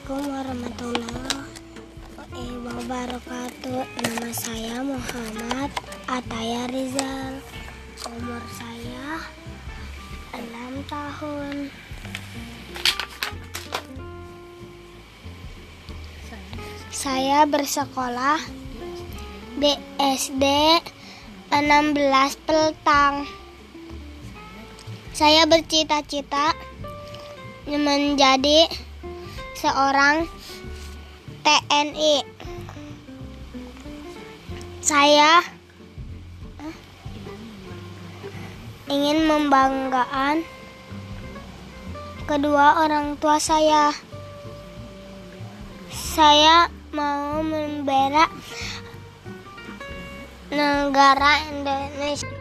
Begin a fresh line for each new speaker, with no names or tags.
Assalamualaikum warahmatullahi wabarakatuh. Nama saya Muhammad Ataya Rizal. Umur saya 6 tahun. Saya bersekolah di SD 16 Peltang. Saya bercita-cita menjadi seorang TNI. Saya ingin membanggakan kedua orang tua saya. Saya mau membela negara Indonesia.